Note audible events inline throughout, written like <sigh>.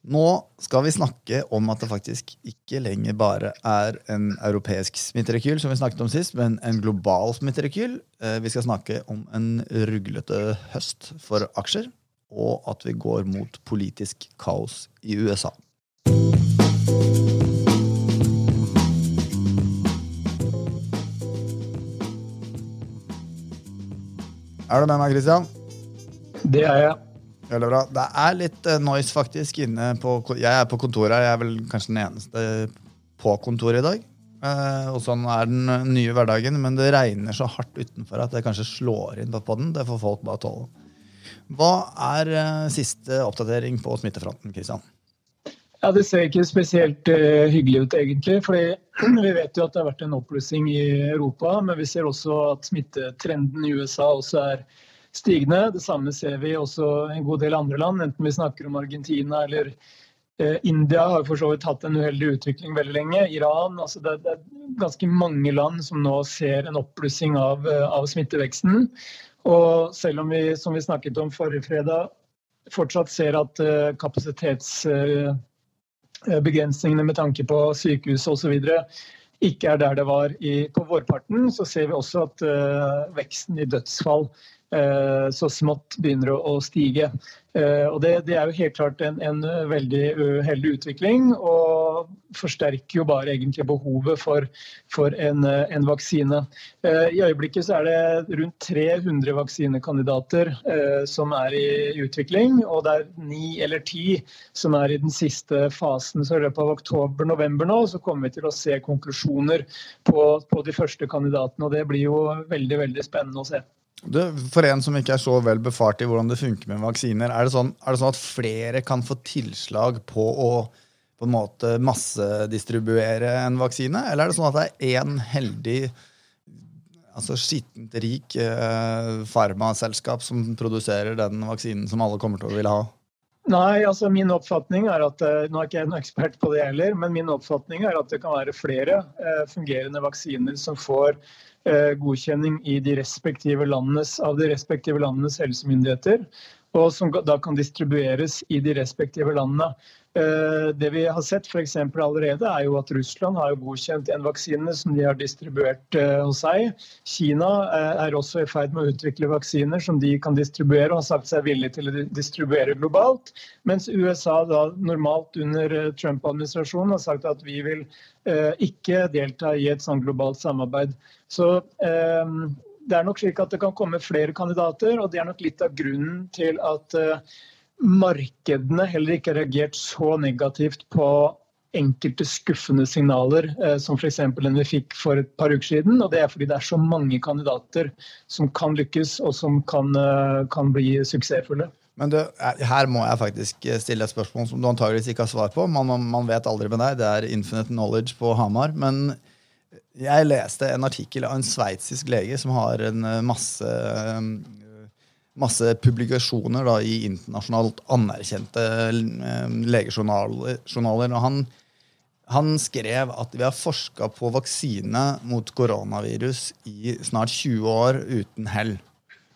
Nå skal vi snakke om at det faktisk ikke lenger bare er en europeisk smitterekyl, som vi snakket om sist, men en global smitterekyl. Eh, vi skal snakke om en ruglete høst for aksjer, og at vi går mot politisk kaos i USA. Er du med meg, Christian? Det er jeg. Veldig bra. Det er litt uh, noise faktisk inne på Jeg er på kontoret her. Jeg er vel kanskje den eneste på kontoret i dag. Uh, og sånn er den nye hverdagen, men det regner så hardt utenfor at det kanskje slår inn på den. Det får folk bare tåle. Hva er uh, siste oppdatering på smittefronten, Kristian? Ja, Det ser ikke spesielt uh, hyggelig ut, egentlig. fordi <clears throat> Vi vet jo at det har vært en oppblussing i Europa, men vi ser også at smittetrenden i USA også er stigende. Det samme ser vi også en god del andre land, enten vi snakker om Argentina eller eh, India har for så vidt hatt en uheldig utvikling veldig lenge. Iran. altså det, er ganske mange land som nå ser en oppblussing av, eh, av, smitteveksten. Og selv om vi, som vi snakket om forrige fredag, fortsatt ser at uh, kapasitetsbegrensningene med tanke på sykehus osv. ikke er der det var i, på vårparten, så ser vi også at veksten i dødsfall Eh, så smått begynner å, stige. Eh, og det, det, er jo helt klart en, en veldig uheldig utvikling, og forsterker jo bare egentlig behovet for, for en, en, vaksine. Eh, I øyeblikket så er det rundt 300 vaksinekandidater som er i utvikling, og det er ni eller ti som er i den siste fasen. Så i løpet av oktober-november nå så kommer vi til å se konklusjoner på, på de første kandidatene, og det blir jo veldig, veldig spennende å se. Du, for en som ikke er så vel befart i hvordan det funker med vaksiner, er det, sånn, er det sånn, at flere kan få tilslag på å på en måte massedistribuere en vaksine? Eller er det sånn at det er én heldig, altså skittent rik eh, farmaselskap som produserer den vaksinen som alle kommer til å ville ha? Nei, altså min oppfatning er at eh, Nå er ikke jeg noen ekspert på det heller, men min oppfatning er at det kan være flere eh, fungerende vaksiner som får godkjenning godkjenning de landenes, av de respektive landenes helsemyndigheter. Og som da kan distribueres i de respektive landene. Eh, det vi har sett for allerede, er jo at Russland har godkjent en vaksine som de har distribuert eh, hos seg. Kina er også i ferd med å utvikle vaksiner som de kan distribuere, og har sagt seg villig til å distribuere globalt. Mens USA da normalt under Trump-administrasjonen har sagt at vi vil ikke delta i et sånn globalt samarbeid. Så eh, det er nok slik at det kan komme flere kandidater, og det er nok litt av grunnen til at eh, markedene heller ikke har reagert så negativt på enkelte skuffende signaler, eh, som f.eks. den vi fikk for et par uker siden. og Det er fordi det er så mange kandidater som kan lykkes og som kan, eh, kan bli suksessfulle. Men du, her må jeg faktisk stille et spørsmål som du antageligvis ikke har svar på. Man, man vet aldri med deg, det er infinite knowledge på Hamar. men jeg leste en artikkel av en sveitsisk lege som har en eh, masse, eh, masse publikasjoner da, i internasjonalt anerkjente eh, legejournaler. Og han, han skrev at vi har forska på vaksine mot koronavirus i snart 20 år uten hell.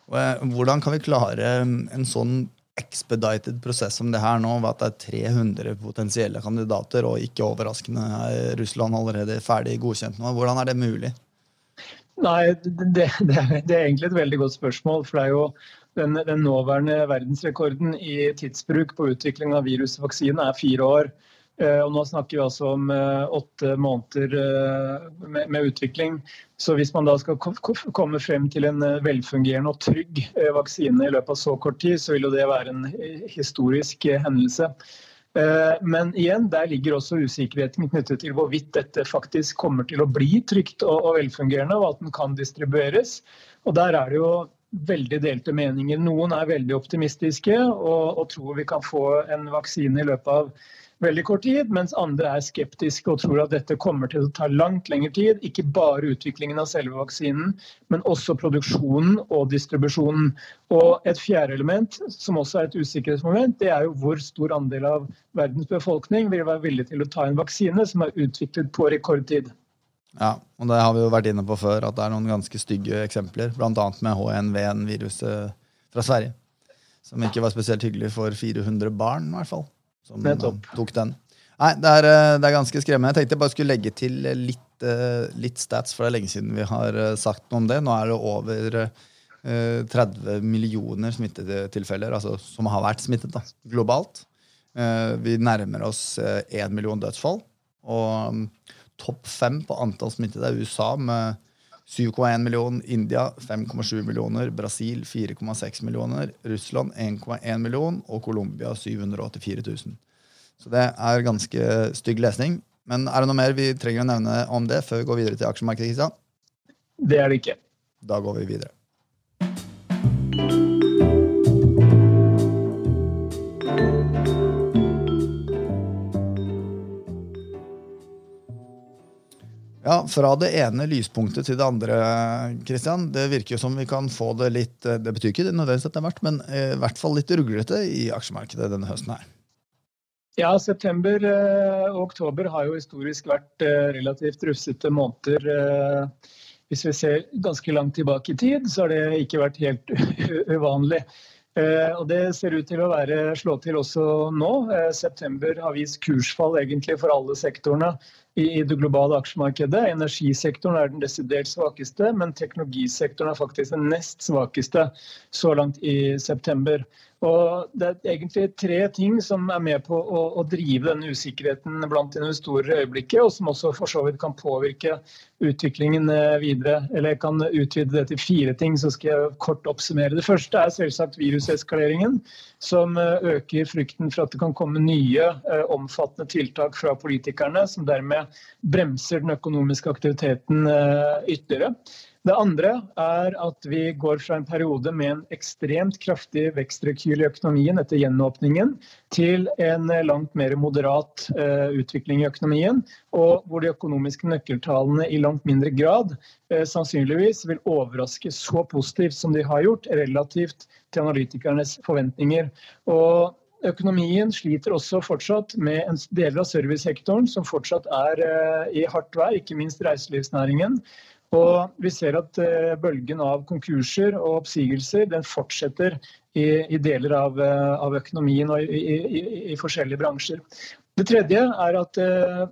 Hvordan kan vi klare en sånn expedited prosess som det her nå, ved at det er 300 potensielle kandidater, og ikke overraskende er Russland allerede ferdig godkjent nå. Hvordan er det mulig? Nei, det, det, det, er egentlig et veldig godt spørsmål. For det er jo den, den nåværende verdensrekorden i tidsbruk på utvikling av virusvaksine er fire år. Eh, og nå snakker vi altså om eh, åtte måneder eh, med, utvikling. Så hvis man da skal komme frem til en velfungerende og trygg vaksine i løpet av så kort tid, så vil jo det være en historisk hendelse. Men igjen, der ligger også usikkerheten knyttet til hvorvidt dette faktisk kommer til å bli trygt og velfungerende, og at den kan distribueres. Og der er det jo veldig delte meninger. Noen er veldig optimistiske og, og tror vi kan få en vaksine i løpet av veldig kort tid, mens andre er skeptiske og tror at dette kommer til å ta langt lengre tid. Ikke bare utviklingen av selve vaksinen, men også produksjonen og distribusjonen. Og et fjerde element, som også er et usikkerhetsmoment, det er jo hvor stor andel av verdens befolkning vil være villig til å ta en vaksine som er utviklet på rekordtid. Ja, og det har vi jo vært inne på før, at det er noen ganske stygge eksempler, bl.a. med H1V1-viruset fra Sverige. Som ikke var spesielt hyggelig for 400 barn, i hvert fall. Som Nettopp. tok den. Nei, det er, eh, det er, ganske skremmende. Jeg tenkte jeg bare skulle legge til litt, eh, litt, stats, for det er lenge siden vi har eh, sagt noe om det. Nå er det over 30 millioner smittetilfeller altså, som har vært smittet da, globalt. Vi nærmer oss 1 million dødsfall. Og mm, topp fem på antall smittede er USA med 7,1 millioner, India 5,7 millioner, Brasil 4,6 millioner, Russland 1,1 million og Colombia 784 000. Så det er ganske stygg lesning. Men er det noe mer vi trenger å nevne om det før vi går videre til aksjemarkedet? Kristian? Det er det ikke. Da går vi videre. Ja, Fra det ene lyspunktet til det andre. Christian. Det virker som vi kan få det litt Det betyr ikke det nødvendigvis at det er verdt, men i hvert fall litt ruglete i aksjemarkedet denne høsten her. Ja, september eh, og oktober har jo historisk vært eh, relativt russete måneder. Eh, hvis vi ser ganske langt tilbake i tid, så har det ikke vært helt <laughs> uvanlig. Og Det ser ut til å være slå til også nå. September har vist kursfall egentlig for alle sektorene i det globale aksjemarkedet. Energisektoren er den desidert svakeste, men teknologisektoren er faktisk den nest svakeste så langt i september. Og Det er egentlig tre ting som er med på å, å drive denne usikkerheten blant investorer i øyeblikket, og som også for så vidt kan påvirke utviklingen eh, videre. Eller jeg kan utvide det til fire ting, så skal jeg kort oppsummere. Det første er selvsagt viruseskaleringen, som eh, øker frykten for at det kan komme nye eh, omfattende tiltak fra politikerne, som dermed bremser den økonomiske aktiviteten ytterligere. Det andre er at vi går fra en periode med en ekstremt kraftig vekstrekyl i økonomien etter gjenåpningen, til en langt mer moderat uh, utvikling i økonomien, og hvor de økonomiske nøkkeltallene i langt mindre grad sannsynligvis vil overraske så positivt som de har gjort, relativt til analytikernes forventninger. Og Økonomien sliter også fortsatt med en del av servicesektoren som fortsatt er uh, i hardt vær, ikke minst reiselivsnæringen. Og vi ser at eh, bølgen av konkurser og oppsigelser den fortsetter i, i deler av, eh, av, økonomien og i, i, i, forskjellige bransjer. Det tredje er at eh,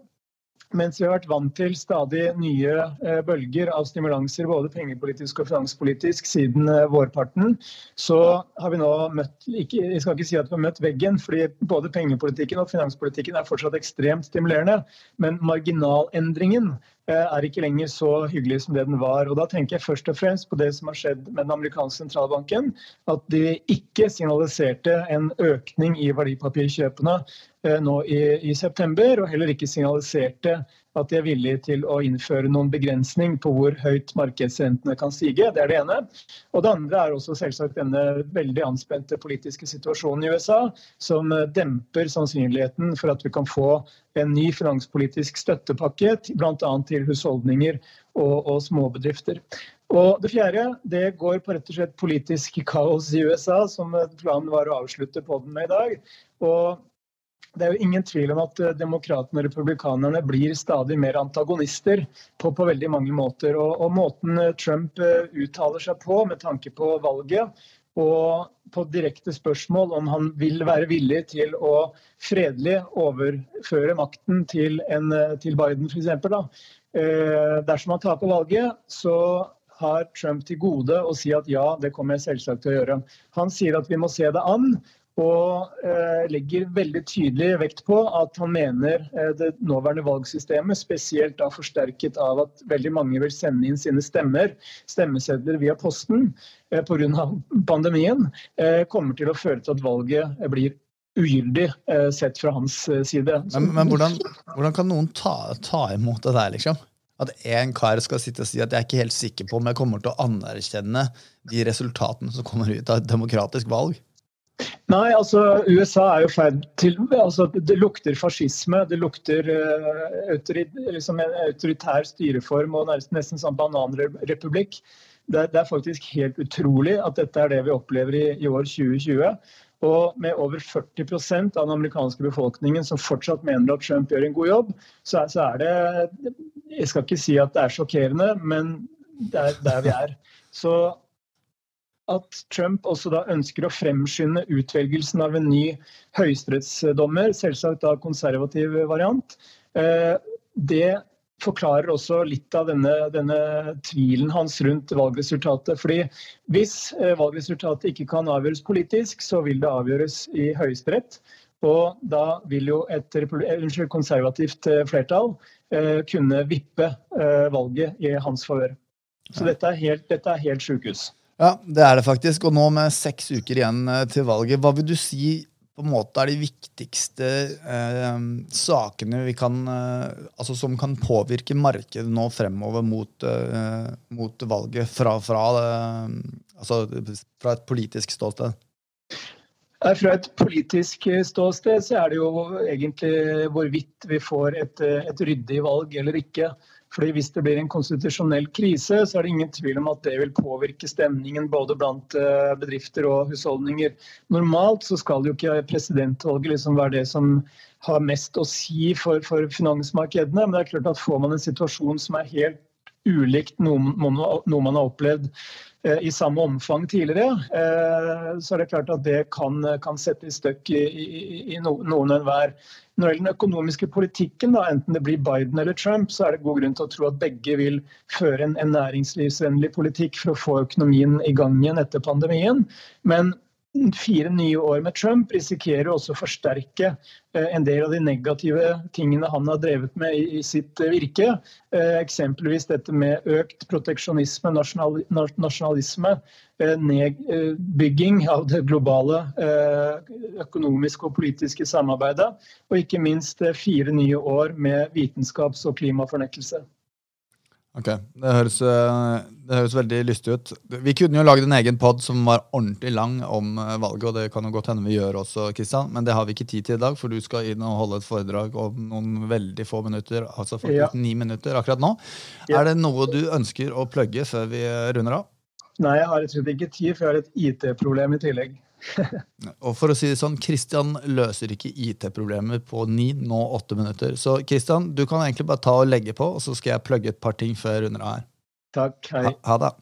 mens vi har vært vant til stadig nye eh, bølger av stimulanser, både pengepolitisk og finanspolitisk, siden eh, vårparten, så har vi nå møtt ikke, Jeg skal ikke si at vi har møtt veggen, fordi både pengepolitikken og finanspolitikken er fortsatt ekstremt stimulerende. Men marginalendringen er ikke lenger så hyggelig som det den var. Og Da tenker jeg først og fremst på det som har skjedd med den amerikanske sentralbanken. At de ikke signaliserte en økning i verdipapirkjøpene Eh, nå i, i, september, og heller ikke signaliserte at de er villige til å innføre noen begrensning på hvor høyt markedsrentene kan stige. Det er det ene. Og det andre er også selvsagt denne veldig anspente politiske situasjonen i USA, som eh, demper sannsynligheten for at vi kan få en ny finanspolitisk støttepakke, bl.a. til husholdninger og, og småbedrifter. Og Det fjerde det går på rett og slett politisk kaos i USA, som planen var å avslutte på den med i dag. Og det er jo ingen tvil om at eh, demokratene og republikanerne blir stadig mer antagonister på, på veldig mange måter. Og, og, måten eh, Trump eh, uttaler seg på med tanke på valget, og på direkte spørsmål om han vil være villig til å fredelig overføre makten til, en, til Biden f.eks. Dersom han taper valget, så har Trump til gode å si at ja, det kommer jeg selvsagt til å gjøre. Han sier at vi må se det an, og eh, legger veldig tydelig vekt på at han mener eh, det nåværende valgsystemet, spesielt da forsterket av at veldig mange vil sende inn sine stemmer, stemmesedler via posten eh, pga. pandemien, kommer til å føre til at valget blir ugyldig sett fra hans side. Men, men hvordan, hvordan, kan noen ta, ta imot det der, liksom? At en kar skal sitte og si at jeg er ikke helt sikker på om jeg kommer til å anerkjenne de resultatene som kommer ut av et demokratisk valg? Nei, altså USA er jo ferd til altså, Det lukter fascisme. Det lukter uh, liksom en autoritær styreform og nesten, nesten sånn bananrepublikk. Det, det, er faktisk helt utrolig at dette er det vi opplever i, i år 2020. Og med over 40% av den amerikanske befolkningen som fortsatt mener at Trump gjør en god jobb, så så er det Jeg skal ikke si at det er sjokkerende, men det er der vi er. Så at Trump også da ønsker å fremskynde utvelgelsen av en ny høyesterettsdommer, selvsagt da konservativ variant. Eh, det forklarer også litt av denne, denne, tvilen hans rundt valgresultatet. Fordi Hvis eh, valgresultatet ikke kan avgjøres politisk, så vil det avgjøres i Høyesterett. Og da vil jo et unnskyld, konservativt eh, flertall eh, kunne vippe eh, valget i hans favør. Så dette er helt, dette er helt sjukehus. Ja, det er det faktisk. Og nå med seks uker igjen eh, til valget, hva vil du si på en måte er de viktigste eh, sakene vi kan, eh, altså som kan påvirke markedet nå fremover mot, eh, mot valget fra, fra, altså fra, et politisk ståsted? Fra et politisk ståsted så er det jo egentlig hvorvidt vi får et, et ryddig valg eller ikke. Fordi Hvis det blir en konstitusjonell krise, så er det ingen tvil om at det vil påvirke stemningen både blant eh, bedrifter og husholdninger. Normalt så skal jo ikke presidentvalget liksom være det som har mest å si for, for finansmarkedene. Men det er klart at får man en situasjon som er helt ulikt noe, man har opplevd eh, i samme omfang tidligere, eh, så er det klart at det kan, kan sette i støkk i, i, i noen enhver. Når det gjelder den økonomiske politikken, da, enten det blir Biden eller Trump, så er det god grunn til å tro at begge vil føre en, en næringslivsvennlig politikk for å få økonomien i gang igjen etter pandemien. Men fire nye år med Trump risikerer også å forsterke eh, en del av de negative tingene han har drevet med i, sitt virke. Eh, eksempelvis dette med økt proteksjonisme, nasjonalisme, eh, nedbygging av det globale økonomiske og politiske samarbeidet, og ikke minst fire nye år med vitenskaps- og klimafornektelse. Ok, det høres, eh, det høres, veldig lystig ut. Vi kunne jo lagd en egen pod som var ordentlig lang om eh, valget, og det kan jo godt hende vi gjør også, Kristian, men det har vi ikke tid til i dag, for du skal inn og holde et foredrag om noen veldig få minutter, altså faktisk ja. ni minutter akkurat nå. Ja. Er det noe du ønsker å plugge før vi runder av? Nei, jeg har rett og slett ikke tid, for jeg har et IT-problem i tillegg. <laughs> og for å si det sånn, Kristian løser ikke IT-problemer på ni, nå åtte minutter. Så Kristian, du kan egentlig bare ta og legge på, og så skal jeg plugge et par ting før under her. Takk, hei. Ha, ha det.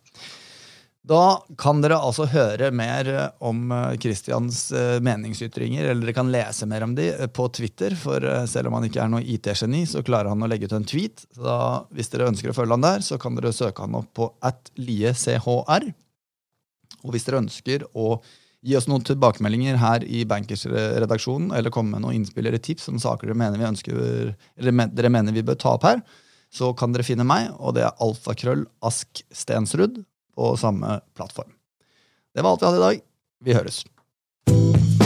Da kan dere altså høre mer om Kristians eh, meningsytringer, eller dere kan lese mer om de eh, på Twitter, for eh, selv om han ikke er noe IT-geni, så klarer han å legge ut en tweet. Så da, hvis dere ønsker å følge han der, så kan dere søke han opp på at liechr. Og hvis dere ønsker å Gi oss noen tilbakemeldinger her i Bankers-redaksjonen, eller komme med noen innspill eller tips om saker dere mener, vi ønsker, dere mener vi bør ta opp her. Så kan dere finne meg, og det er alfakrøll ask stensrud på samme plattform. Det var alt vi hadde i dag. Vi høres.